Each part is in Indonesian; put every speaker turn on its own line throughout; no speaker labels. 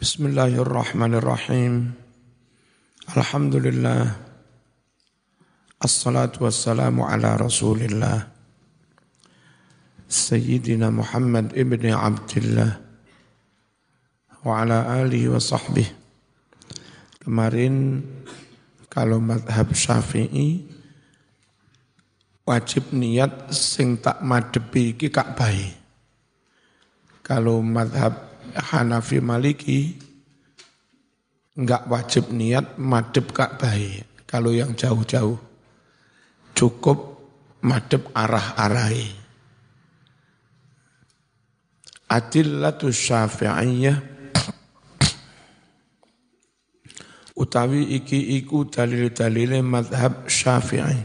Bismillahirrahmanirrahim. Alhamdulillah. Assalatu wassalamu ala rasulillah. Sayyidina Muhammad ibn Abdullah. Wa ala alihi wa sahbihi. Kemarin kalau madhab syafi'i wajib niat sing tak madepi ki Ka'bah. Kalau madhab Hanafi Maliki enggak wajib niat madep Ka'bah kalau yang jauh-jauh. Cukup madep arah-arahi. Adillatu syafi'iyah utawi iki iku dalil-dalile madhab syafi'i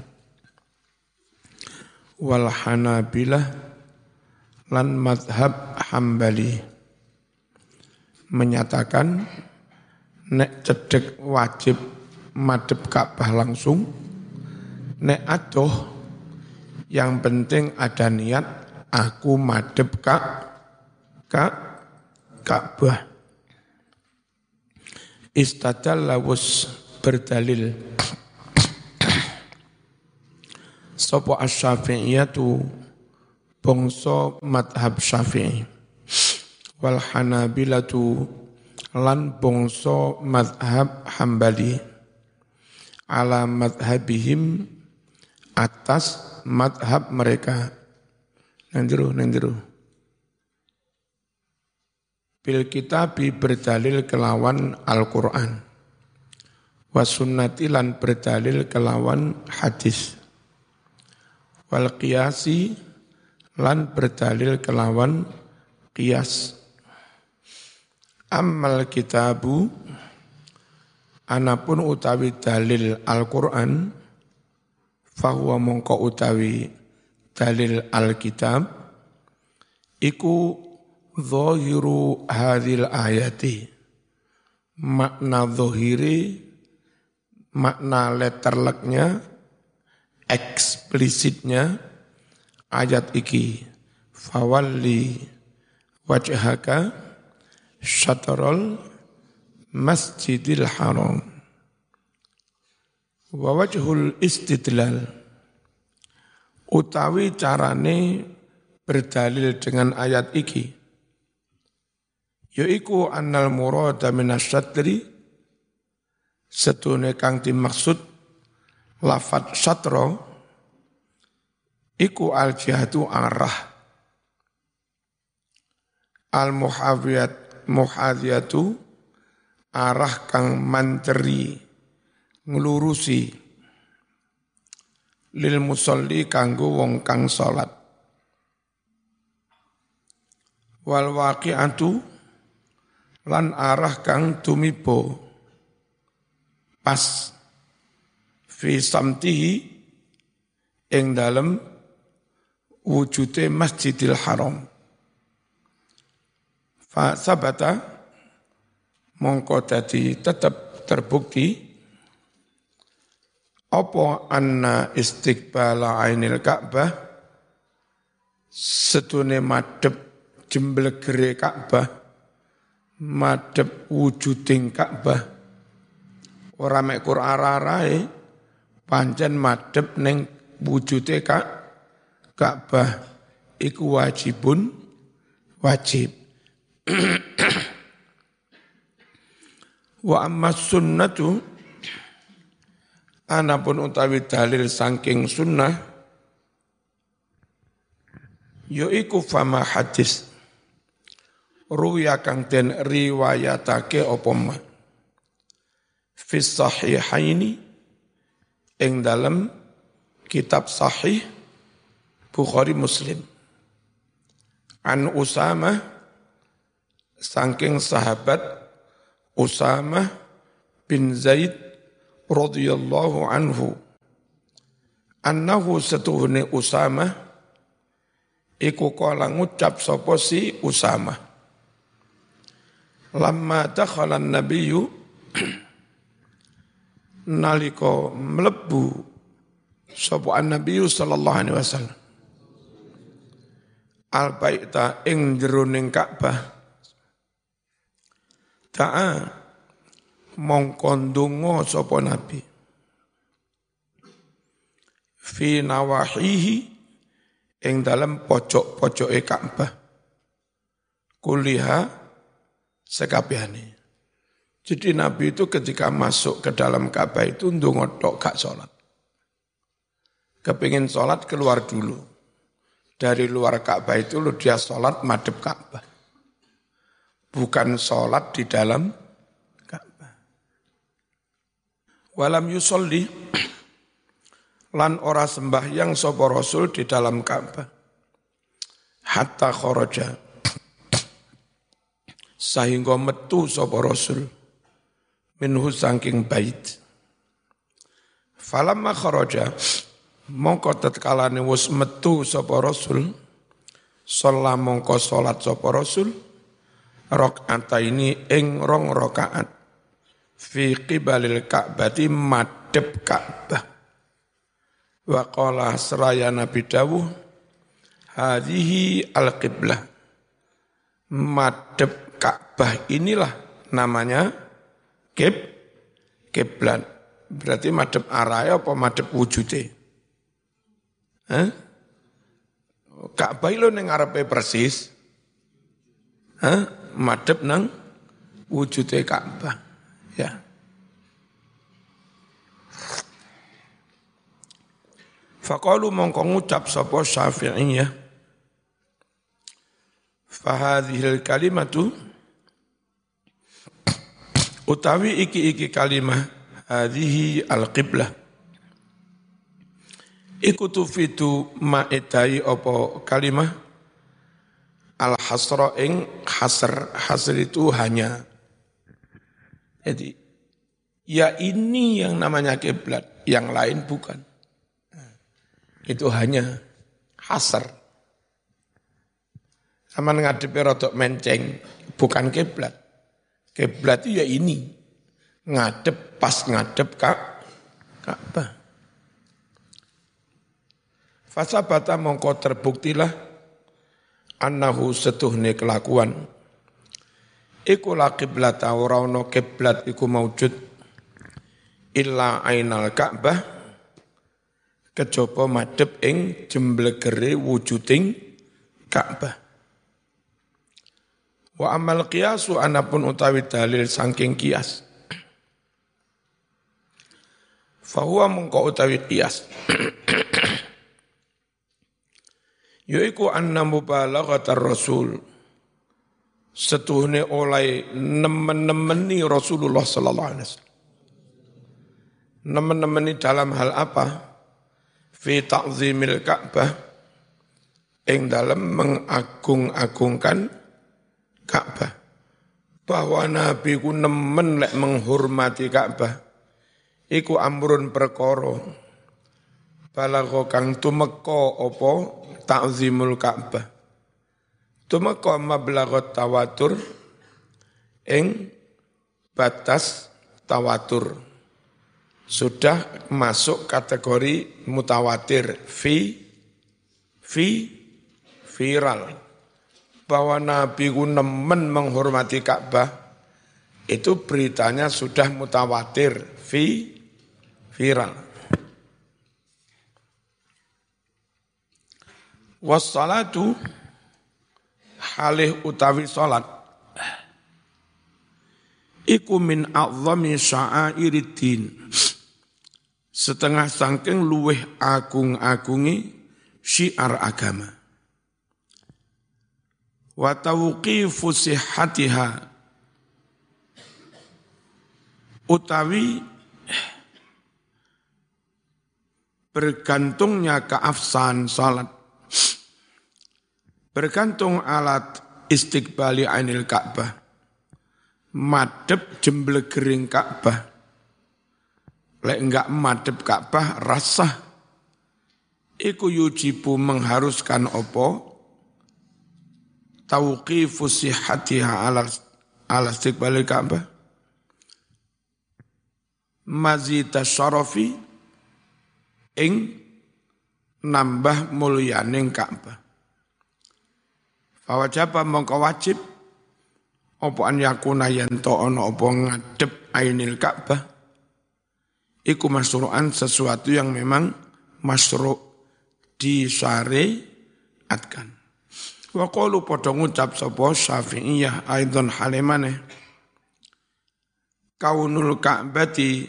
wal hanabilah lan madhab hambali menyatakan nek cedek wajib madep Ka'bah langsung nek adoh yang penting ada niat aku madep kak kak Ka'bah istadal lawus berdalil. Sopo asy-syafi'iyatu bangsa madhab syafi'i wal hanabilatu lan bangsa madhab hambali. Ala madhabihim atas madhab mereka. Nang jero. Bil kitabi berdalil kelawan Al-Qur'an. Wa sunnati lan berdalil kelawan hadis. Wal qiyasi lan berdalil kelawan qiyas Ammal kitabu anapun utawi dalil Al-Qur'an fahuwa mongko utawi dalil Al-Kitab iku zahiru hadhil ayati. Makna zahiri makna letterleknya eksplisitnya ayat iki fawalli wajhaka syatrul masjidil haram wa wajhul istidlal utawi carane berdalil dengan ayat iki yaiku annal murada minasyatri setune kang dimaksud lafat syatra iku al jihatu arah al muhawiyat muhadiyatu arah kang manteri ngelurusi lil musolli kanggo wong kang salat wal waqi'atu lan arah kang tumibo. Pas fi samtihi ing dalem wujude Masjidil Haram Fa sabata mongko dadi tetep terbukti apa anna istiqbala ainil Ka'bah? Setune madep jemblegere Ka'bah madep wujuding Ka'bah. Ora mek arah-arahe pancen madep ning wujude Ka'bah iku wajibun wajib Wa amma sunnatu anapun utawi dalil saking sunnah yaiku fama hadis. Ruya kang den riwayatake apa ma? Fi sahihaini ing dalam kitab sahih Bukhari Muslim. An Usamah saking sahabat Usama bin Zaid radhiyallahu anhu. Annahu setuhune Usama iku kala ngucap sapa si Usama lamma dakhala nabiyyu nalika mlebu sapa an-nabiyyu sallallahu alaihi wasallam. Al baita ing jeroning Ka'bah Da'a mongkondungo sopo nabi. Fi nawahihi ing dalam pojok-pojok Ka'bah. Kuliha sekabehane. Jadi Nabi itu ketika masuk ke dalam Ka'bah itu ndonga tok gak sholat. Kepingin sholat keluar dulu. Dari luar Ka'bah itu lu dia sholat madep Ka'bah. Bukan sholat di dalam Ka'bah. Walam yusolli lan ora sembahyang sapa Rasul di dalam Ka'bah. Hatta kharaja sehingga metu sapa Rasul minhu saking bait. Falamma kharaja mongko tatkalane wis metu sapa rasul sholat mongko salat sapa rasul rakaat ini ing rong rakaat fi qibalil ka'bati madhep Ka'bah wa qala seraya Nabi dawuh hadhihi al-qiblah madhep Ka'bah inilah namanya kib kiblat berarti madhep arah apa madhep wujudnya Hah? Ka'bah lo ning persis. Hah? Madep nang wujude Ka'bah. Ya. Faqalu mongko ngucap sapa Syafi'iyah. Fahadhil kalimatu utawi iki-iki kalimah hadhihi al-qiblah Iku tufidu ma'idai opo kalimah al hasra ing hasr. Hasr itu hanya. Jadi ya ini yang namanya kiblat yang lain bukan. Itu hanya hasr. Sama ngadepi rotok menceng bukan kiblat. Kiblat itu ya ini. Ngadep pas ngadep kak Ka'bah. Fasabata mongko terbuktilah annahu setuhne kelakuan iku la qiblat ora ono kiblat iku maujud illa ainal Ka'bah kejaba madhep ing jemblegere wujuding Ka'bah Wa amal qiyasu anapun utawi dalil saking kias. Fahuwa mengko utawi kias. Yaiku anna mubalaghatar rasul. Setuhne oleh nemen-nemeni Rasulullah sallallahu alaihi wasallam. Nemen-nemeni dalam hal apa? Fi ta'zimil Ka'bah. Ing dalam mengagung-agungkan Ka'bah. Bahwa Nabi ku nemen lek menghormati Ka'bah. Iku amrun perkara. Balagha kang tumeka apa ta'zimul Ka'bah. Tumeka mablagot tawatur ing batas tawatur. Sudah masuk kategori mutawatir fi fi viral bahwa Nabi ku menghormati Ka'bah itu beritanya sudah mutawatir fi viral. Wassalatu halih utawi salat. Iku min a'zami sya'airidin setengah sangking luweh agung-agungi syiar agama. Wa tawqifu sihhatiha. Utawi bergantungnya keafsahan salat bergantung alat istiqbali ainil Ka'bah. Madep jemblegering Ka'bah. Lek enggak madep Ka'bah rasah. Iku yujibu mengharuskan opo tauqifu sihatiha ala ala istiqbali Ka'bah. Mazita syarafi ing nambah mulyaning Ka'bah. Fawajaba mongko wajib apa an yakuna yanto ono apa ngadep ainil Ka'bah iku masru'an sesuatu yang memang masru' disyariatkan. Wa qalu padha ngucap sapa Syafi'iyah aidon halimane kaunul Ka'bati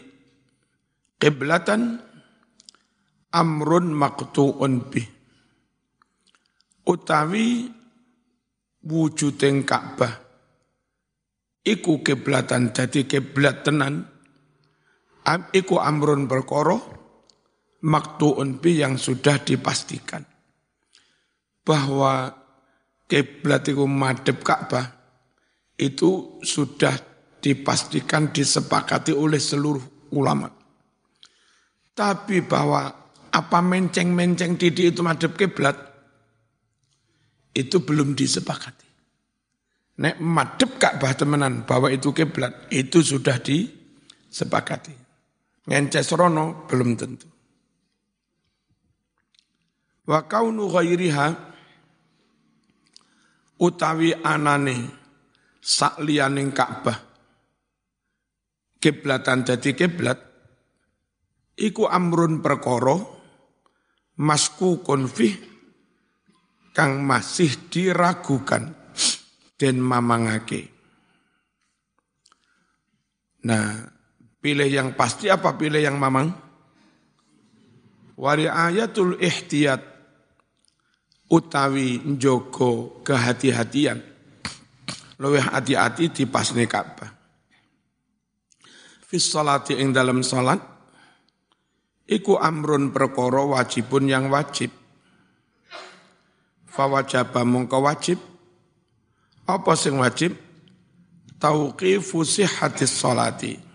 qiblatan amrun maqtu'un bih utawi wujuding Ka'bah iku kiblatan dadi kiblat tenan iku amrun perkara maktuun bi yang sudah dipastikan bahwa kiblat itu madhep Ka'bah itu sudah dipastikan disepakati oleh seluruh ulama. Tapi bahwa apa menceng-menceng didi itu madhep kiblat itu belum disepakati. Nek madep Ka'bah temenan bahwa itu kiblat itu sudah disepakati. Ngences rono belum tentu. Wa kaunu ghairiha utawi anane sakliyaning Ka'bah kiblatan dadi kiblat iku amrun perkara masku konfih kang masih diragukan dan mamangake. Nah, pilih yang pasti apa pilih yang mamang? Wari ayatul ihtiyat utawi njogo kehati-hatian. Luwih hati-hati di pasne Ka'bah. Fis salati ing dalam salat iku amrun perkara wajibun yang wajib. Fawajaba mongko wajib. Apa sing wajib? Tauqifu sihhatis salati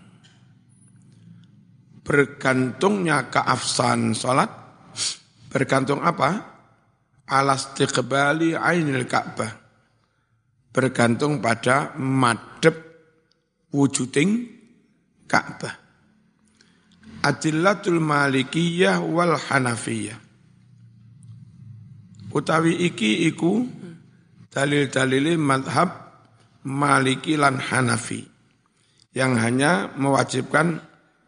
bergantungnya keafsahan salat bergantung apa? Alas tiqbali ainil ka'bah. Bergantung pada madep wujuding Ka'bah adillatul malikiyah wal hanafiyah. Utawi iki iku dalil-dalil madhab Maliki lan Hanafi yang hanya mewajibkan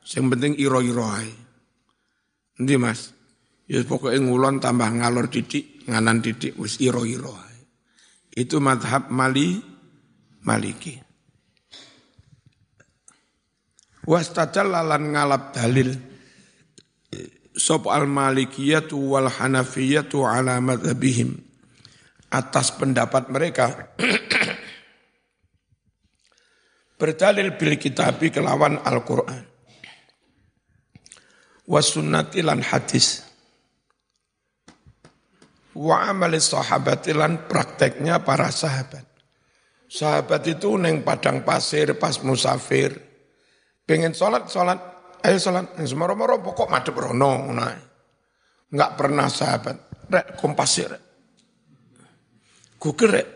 yang penting iro-iro Nanti mas, ya pokoknya ngulon tambah ngalor didik, nganan didik, wis iro-iro Itu madhab Mali, Maliki. Wastadal lalan ngalap dalil. Sop al malikiyatu wal hanafiyatu ala madhabihim. Atas pendapat mereka. Berdalil bil kitabi kelawan Al-Quran. Wasunnati lan hadis. Wa amali sahabati lan prakteknya para sahabat. Sahabat itu neng padang pasir pas musafir pengen sholat sholat Ayo salat, semoro-moro pokok madep rono. Enggak pernah sahabat. Rek, kompasir. Rek. Google rek.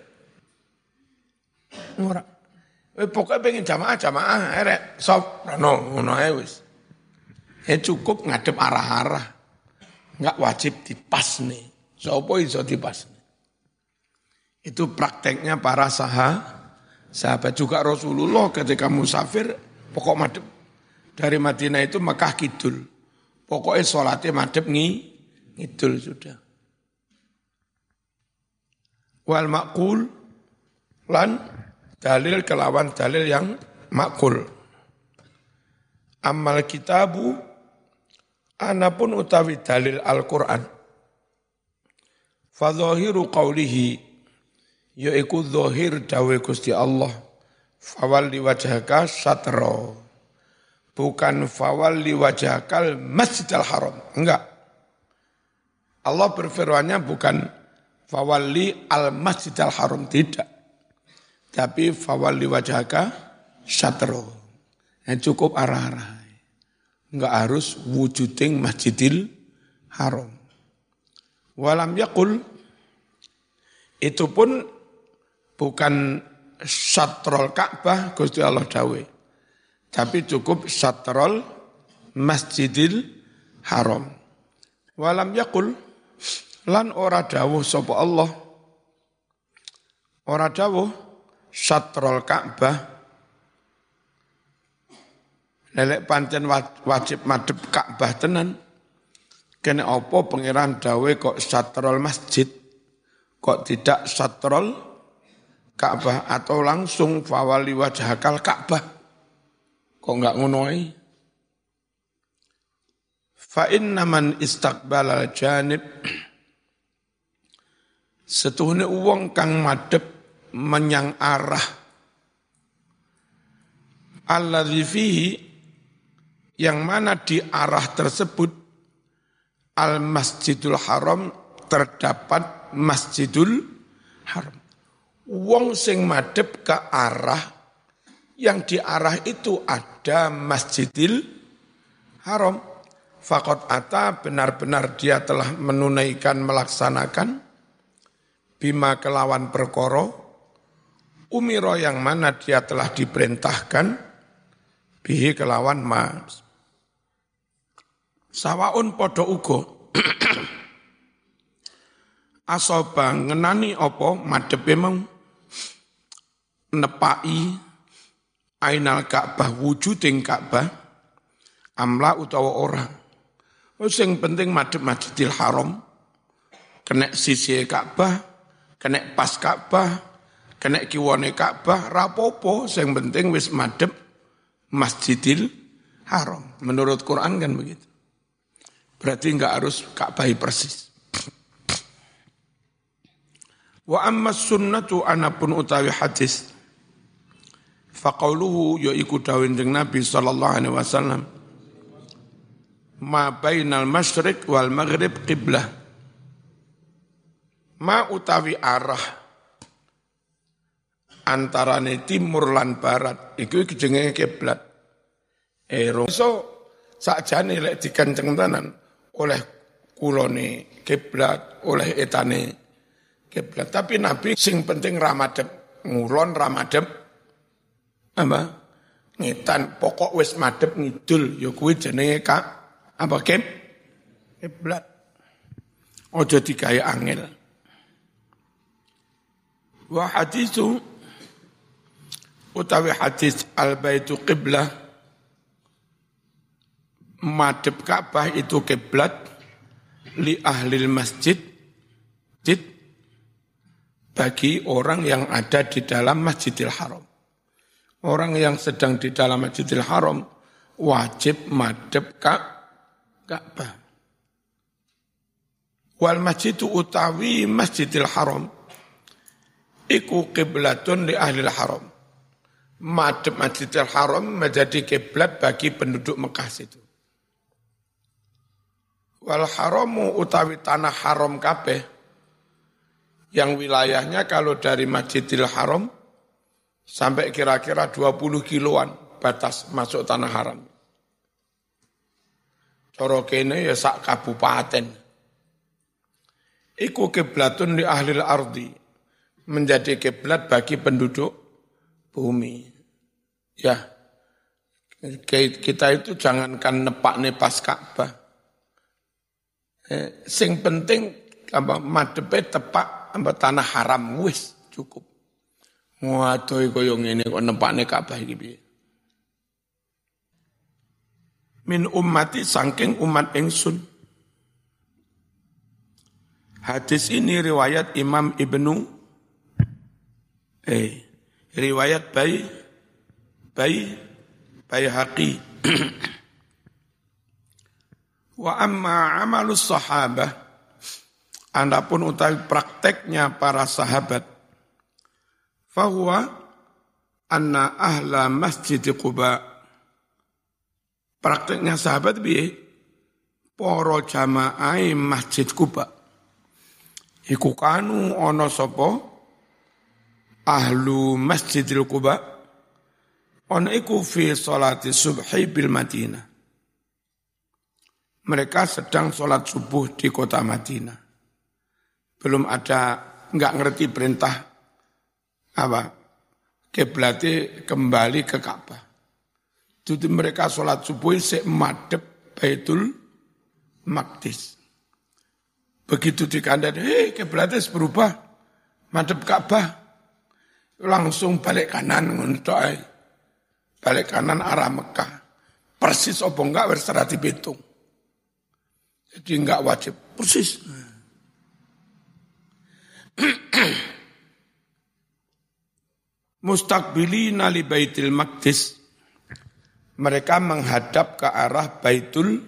Eh, pokoknya pengen jamaah, jamaah. Rek, sob, rono. Ngono wis. Ya cukup ngadep arah-arah. Enggak wajib dipas nih. Sopo iso dipas. Itu prakteknya para sahabat. Sahabat juga Rasulullah ketika musafir, pokok madep dari Madinah itu Mekah Kidul. Pokoknya sholatnya madep ngi, ngidul sudah. Wal makul lan dalil kelawan dalil yang makul. Amal kitabu anapun utawi dalil Al-Quran. Fadhahiru qawlihi yaiku zahir dawe Gusti Allah fawalli wajhaka satro bukan fawalli wajhakal masjidil haram. Enggak. Allah berfirmannya bukan fawalli al masjidil haram. Tidak. Tapi fawalli wajhaka syatro. Yang cukup arah-arah. Enggak harus wujuding masjidil haram. Walam yakul itu pun bukan syatrol Ka'bah Gusti Allah dawei tapi cukup satrol masjidil haram. Walam yakul lan ora dawuh sapa Allah. Ora dawuh syatrol Ka'bah lelek pancen wajib madep Ka'bah tenan kene apa pangeran dawe kok syatrol masjid kok tidak syatrol Ka'bah atau langsung fawali wajhakal Ka'bah. Kok enggak ngunoi fa inna man istaqbala janib. Setuhne uang kang madep menyang arah. Alladzi fihi yang mana di arah tersebut al masjidul haram terdapat masjidul haram wong sing madep ke arah yang di arah itu ada masjidil haram. Fakot ata benar-benar dia telah menunaikan melaksanakan. Bima kelawan perkoro umiro yang mana dia telah diperintahkan. Bihi kelawan mas. Sawaun podo ugo. Asoba ngenani opo madep memang nepai ainal Ka'bah wujuding Ka'bah amla utawa ora. Sing penting madep Masjidil Haram kena sisi Ka'bah, kena pas Ka'bah, kena kiwane Ka'bah rapopo sing penting wis madep Masjidil Haram. Menurut Quran kan begitu. Berarti enggak harus Ka'bah persis. Wa amma sunnatu anapun utawi hadis faqauluhu ya iku jeung Nabi sallallahu alaihi wasallam ma bainal masyriq wal maghrib qiblah ma utawi arah antarane timur lan barat iku jenenge kiblat. Ero so sakjane lek dikenceng tenan oleh kulone kiblat, oleh etane kiblat. Tapi Nabi sing penting ramadep, ngulon ramadep apa? Ngetan pokok wis madep ngidul ya kuwi jenenge kak apa kib kiblat. Ojo digawe angel. Wa hadithu utawi hadis al baitu qiblah madhep Ka'bah itu kiblat li ahli masjid jid bagi orang yang ada di dalam Masjidil Haram. Orang yang sedang di dalam Masjidil Haram wajib madhep Ka'bah. Wal masjidu utawi Masjidil Haram iku kiblatun li ahli haram madhep Masjidil Haram menjadi kiblat bagi penduduk Mekah situ. Wal haramu utawi tanah haram kabeh yang wilayahnya kalau dari Masjidil Haram sampai kira-kira 20 kiloan batas masuk tanah haram. Coro kene ya sak kabupaten. Iku kiblatun di ahli ardi menjadi kiblat bagi penduduk bumi. Ya, kita itu jangankan nepak nepas Ka'bah. Eh, sing penting apa madepe tepak apa tanah haram wis cukup. Waduh kaya ngene kok nepakne Ka'bah iki piye? Min ummati saking umat ingsun. Hadis ini riwayat Imam Ibnu eh riwayat Bay Bay Bayhaqi wa amma amalus sahabah adapun utawi prakteknya para sahabat fahuwa anna ahla masjid Quba prakteknya sahabat bi poro jamaah masjid Quba. Iku kanu ono sapa? Ahlu Masjidil Quba. On iku fi salati subhi bil Madinah. Mereka sedang sholat subuh di kota Madinah. Belum ada, nggak ngerti perintah apa kiblatnya kembali ke Ka'bah. Jadi mereka sholat subuh se madep Baitul Maqdis. Begitu dikandani, hei kiblatnya berubah, madep Ka'bah. langsung balik kanan untuk balik kanan arah Mekah. Persis apa enggak berserah dihitung. Jadi enggak wajib persis. Mustakbilina li Baitul Maqdis. Mereka menghadap ke arah Baitul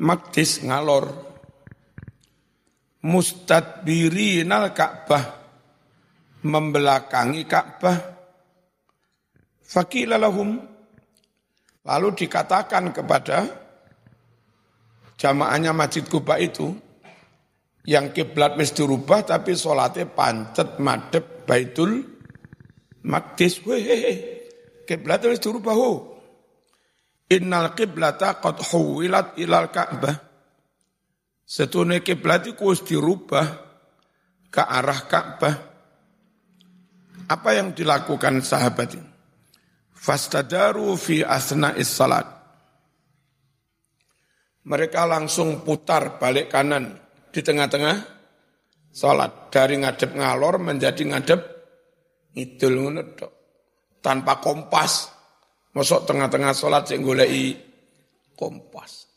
Maqdis ngalor. Mustadbirinal Ka'bah. Membelakangi Ka'bah. Fakila lahum. Lalu dikatakan kepada jamaahnya Masjid Kuba itu, yang kiblat mesti dirubah tapi sholatnya pancet madep Baitul Makdis, weh, kiblat wis dirubah ho. Innal kiblata qad huwilat ilal Ka'bah. Setune kiblat iku wis dirubah ke arah Ka'bah. Apa yang dilakukan sahabat ini? Fastadaru fi asna'is salat. Mereka langsung putar balik kanan di tengah-tengah salat. Dari ngadep ngalor menjadi ngadep ngidul ngono tok. Tanpa kompas. Masuk tengah-tengah sholat sing goleki kompas.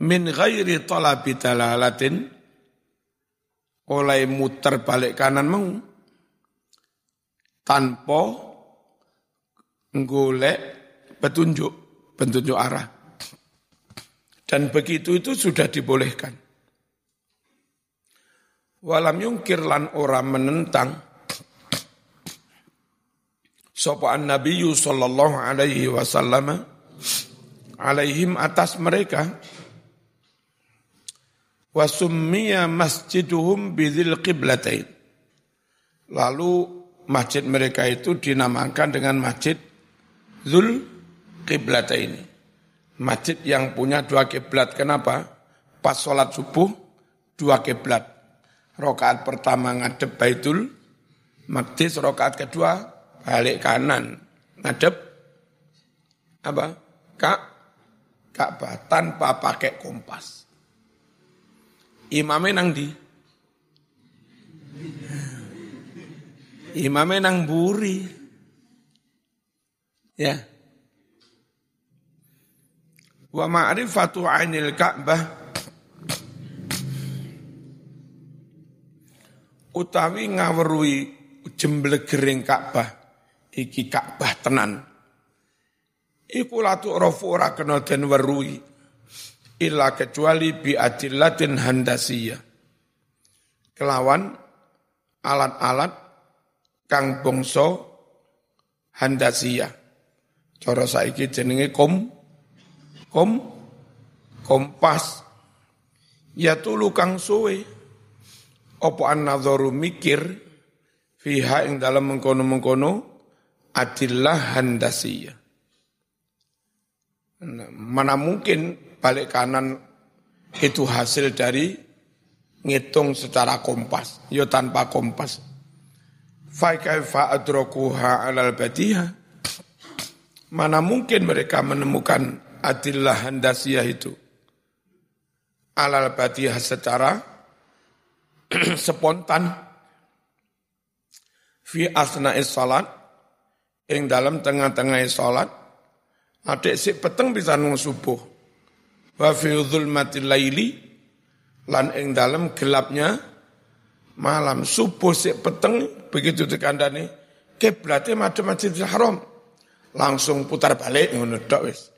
Min ghairi talabi dalalatin oleh muter balik kanan mau tanpa golek petunjuk petunjuk arah. Dan begitu itu sudah dibolehkan. Walam yungkir lan ora menentang sapa Nabi sallallahu alaihi wasallam alaihim atas mereka. Wasummiya masjiduhum bidzil qiblatain. Lalu masjid mereka itu dinamakan dengan masjid Zul Qiblatain. Masjid yang punya dua kiblat kenapa? Pas sholat subuh dua kiblat. Rokaat pertama ngadep Baitul Maqdis rokaat kedua balik kanan, ngadep apa? Kak, Ka'bah tanpa pakai kompas. Imamnya nang di Imamnya nang buri. Ya. Wa ma'rifatu ainil Ka'bah utawi ngawerui jemblegering Ka'bah iki Ka'bah tenan. Iku latu rofu ora kena den werui illa kecuali bi adillatin handasiyah. Kelawan alat-alat kang bangsa handasiyah. Cara saiki jenenge kom kom kompas. Ya tulu kang suwe. Apa an mikir fiha ing dalam mengkono-mengkono adillah handasiyah. Mana mungkin balik kanan itu hasil dari ngitung secara kompas, yo tanpa kompas. Fa kaifa adrakuha alal badiha. Mana mungkin mereka menemukan adillah handasiyah itu alal badiha secara spontan fi asna'is salat ing dalam tengah-tengah salat adik si peteng bisa nung subuh. Wa fi dzulmatil laili lan ing dalam gelapnya malam subuh si peteng begitu dikandani kiblatnya madhep Masjidil Haram. Langsung putar balik ngono tok wis.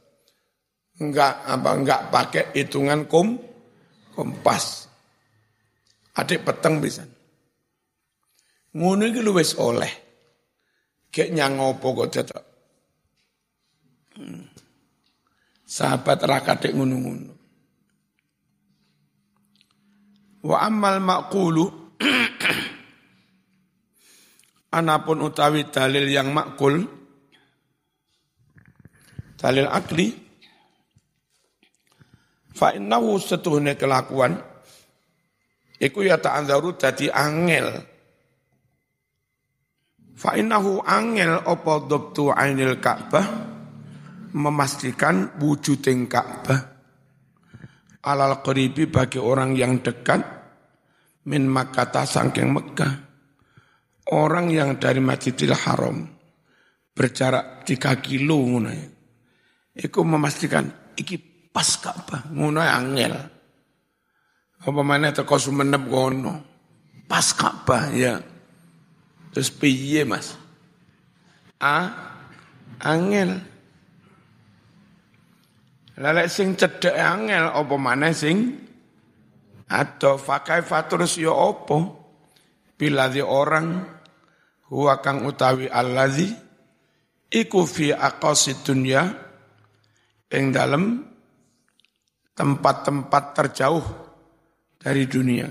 Enggak apa enggak pakai hitungan kom kompas adik peteng bisa. Ngono iki wis oleh Kayak nyangopo kok dadak. Hmm. Sahabat rakadik ngunu-ngunu. Wa ammal maqulu anapun utawi dalil yang makul dalil akli fa innahu setuhne kelakuan iku ya ta'andharu dadi angel Fa innahu angel apa dhabtu ainil Ka'bah memastikan wujuding Ka'bah alal qaribi bagi orang yang dekat min Makkah saking Mekah orang yang dari Masjidil Haram berjarak 3 kilo ngono ya. Iku memastikan iki pas Ka'bah ngono ya, angel. Apa mana teko Sumenep kono. Pas Ka'bah ya. Terus piye Mas? A angel. Lalek sing cedek angel apa mana sing atau fakai faturus ya apa bila di orang huwa kang utawi allazi iku fi aqasid dunya ing dalem tempat-tempat terjauh dari dunia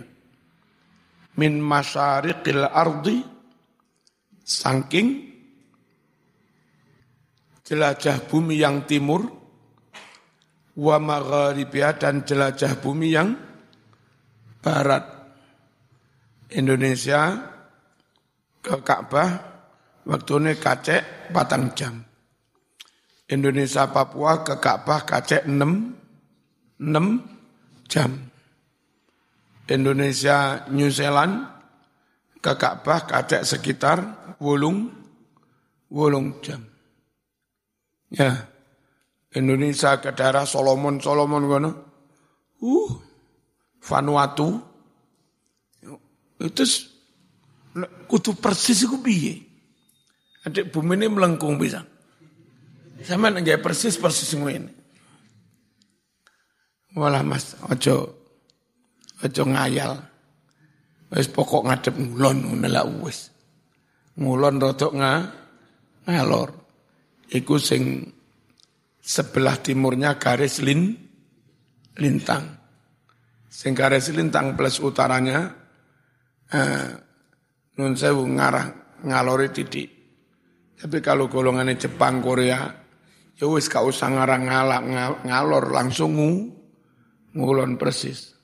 min masyariqil ardi saking jelajah bumi yang timur wa magharibiha dan jelajah bumi yang barat Indonesia ke Ka'bah waktunya kacek patang jam. Indonesia Papua ke Ka'bah kacek 6 6 jam. Indonesia New Zealand ke Ka'bah kacek sekitar wulung wulung jam. Ya. Indonesia ke daerah Solomon Solomon kono. Uh, Vanuatu. Itu kudu persis iku piye? Adik bumi ini melengkung bisa. Sama nggak persis persis ini. Walah mas, ojo ojo ngayal. Wis pokok ngadep ngulon ngono lah wis. Ngulon rodok nga ngalor. Iku sing sebelah timurnya garis lin lintang. Sing garis lintang plus utaranya eh, nun sewu ngarah ngalori titik. Tapi kalau golongannya Jepang, Korea, ya wis gak usah ngarah ngalak ngalor langsung ngu, ngulon persis.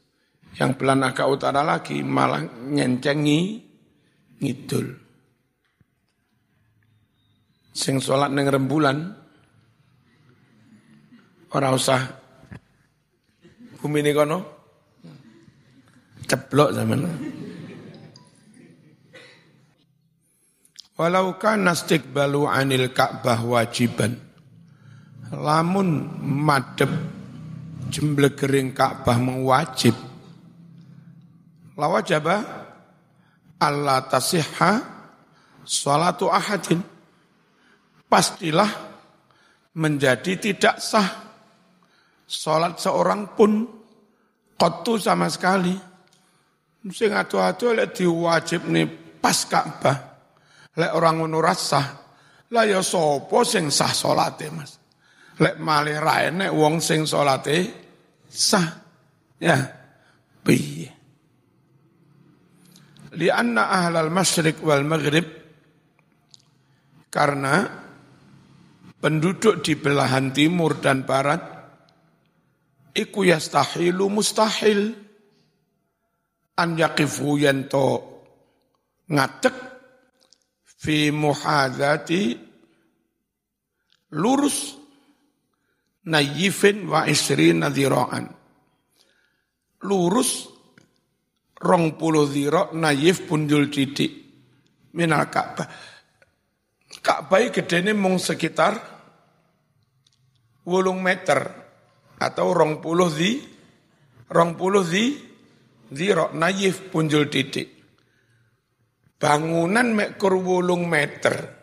Yang belah agak utara lagi malah nyencengi ngidul. Sing sholat neng rembulan, orang usah bumi ini kono, ceblok zaman. Walau kana istiqbalu anil Ka'bah wajiban. Lamun madep jemblegering Ka'bah mewajib. Lawajaba Allah tasihha salatu ahadin. Pastilah menjadi tidak sah salat seorang pun kotu sama sekali Sing atu-atu lek diwajib nih pas Ka'bah. Lek orang ngono rasah, lah ya sapa sing sah salate, Mas. Lek malih ra enek wong sing salate sah. Ya. Piye? Lianna ahlal masyrik wal maghrib karena penduduk di belahan timur dan barat iku yastahilu mustahil an yaqifu yanto ngatek fi muhadzati lurus nayifin wa isrina dhira'an. Lurus rong puluh dhira' nayif punjul titik minal Ka'bah. Ka'bah gedene mung sekitar wolung meter atau rong puluh di rong puluh di Ziro naif punjul titik. Bangunan mekur wulung meter.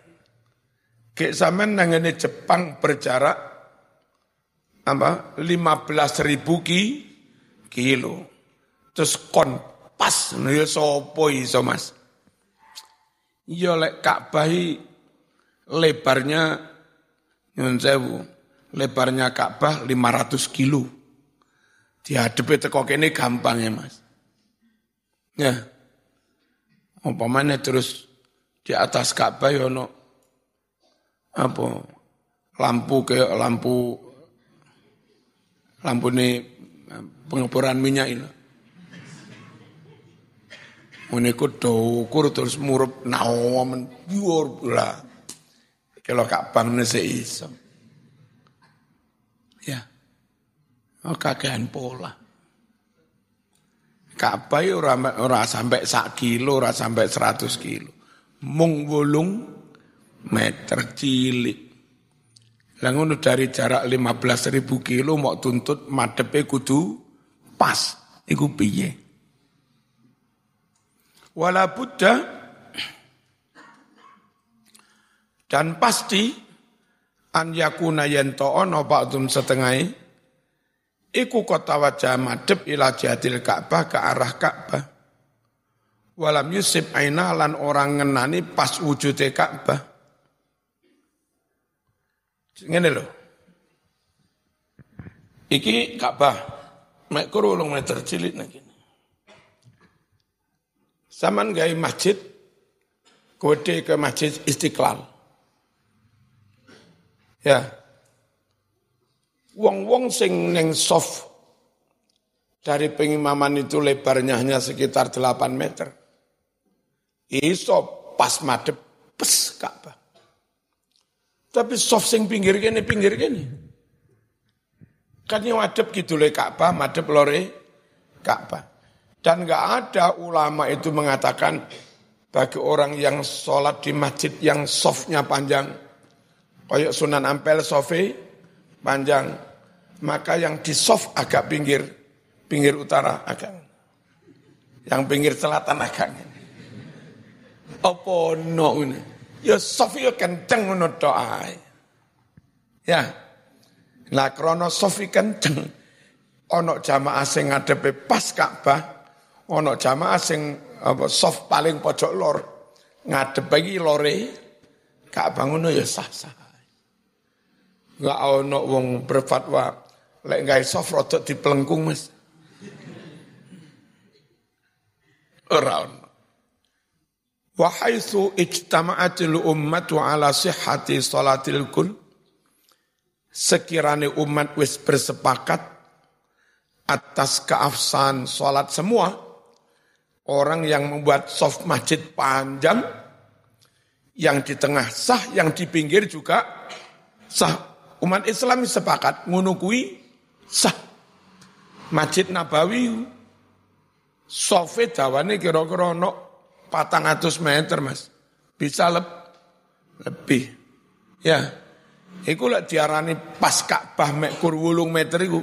Kayak zaman nangane Jepang berjarak apa 15 ribu ki, kilo. Terus kon pas nih sopo iso mas. Ya lek Ka'bah lebarnya nyun sewu, lebarnya Ka'bah 500 kilo. Dihadapi teko kene gampang ya mas. Ya. Umpamanya terus di atas Ka'bah ya ono apa lampu kayak lampu lampu ini pengeboran minyak ini. Uniku dokur terus murup nawaman biur pula. Kalau Ka'bah nese iso. Ya. Oh kakean pola. Ka'bah ora ora sampai sak kilo, ora sampai 100 kilo. mung meter cilik. Lah ngono dari jarak 15 ribu kilo mau tuntut madepe kudu pas. Iku piye? Wala buddha dan pasti an yakuna yento ono ba'dum setengah iku kota wajah madep ila jadil Ka'bah ke arah Ka'bah. Walam yusib aina lan orang ngenani pas wujudnya Ka'bah. Ngene lho. Iki Ka'bah. Mek kurulung meter cilik nek. Saman gawe masjid kode ke masjid Istiqlal. Ya. Wong-wong sing neng soft dari pengimaman itu lebarnya hanya sekitar 8 meter. Iso pas madep pes Ka'bah. Tapi soft sing pinggir gini, pinggir gini. Kan yang madep gitu le Ka'bah, madep lore Ka'bah. Dan nggak ada ulama itu mengatakan bagi orang yang sholat di masjid yang softnya panjang, kayak Sunan Ampel sofi panjang, maka yang di soft agak pinggir, pinggir utara agak, yang pinggir selatan agak. Apa no ini? Ya sofi ya kenceng ngono doa. Ya. Nah krono sofi kenceng. Ono jamaah sing ngadepe pas Ka'bah, ono jamaah sing apa soft paling pojok lor ngadep iki lore Ka'bah ngono ya sah-sah. Enggak ono wong berfatwa lek gawe soft rodok dipelengkung Mas. Ora ono. Wa haitsu ijtama'atil ummatu ala sihhati salatil kul sekiranya umat wis bersepakat atas keafsahan salat semua orang yang membuat soft masjid panjang yang di tengah sah yang di pinggir juga sah umat Islam sepakat ngunukui sah Masjid Nabawi sofe dawane kira-kira no patang atus meter mas. Bisa leb, lebih. Ya, iku lah diarani pas Ka'bah mek kur meter iku.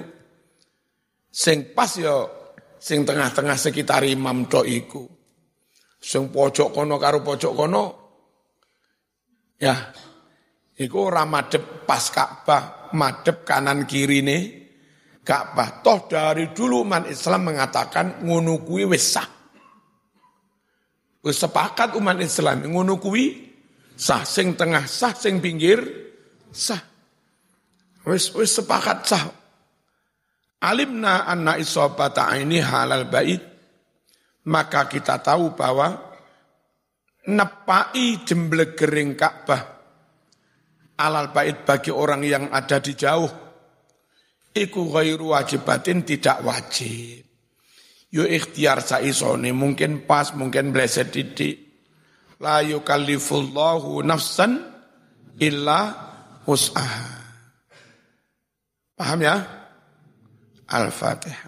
Sing pas yo, sing tengah-tengah sekitar imam tok iku. Sing pojok kono karo pojok kono. Ya, iku ora pas Ka'bah, madep kanan kiri nih Ka'bah. Toh dari dulu man Islam mengatakan ngunu kuwi wis sah. Sepakat umat Islam ngono kuwi sah sing tengah sah sing pinggir sah. Wis wis sepakat sah. Alimna anna isobata ini halal bait maka kita tahu bahwa nepai jemblegering Ka'bah alal bait bagi orang yang ada di jauh iku ghairu wajibatin tidak wajib Yo ikhtiar saisone mungkin pas, mungkin bleset didik. La yukallifullahu nafsan illa wus'aha. Paham ya? Al-Fatihah.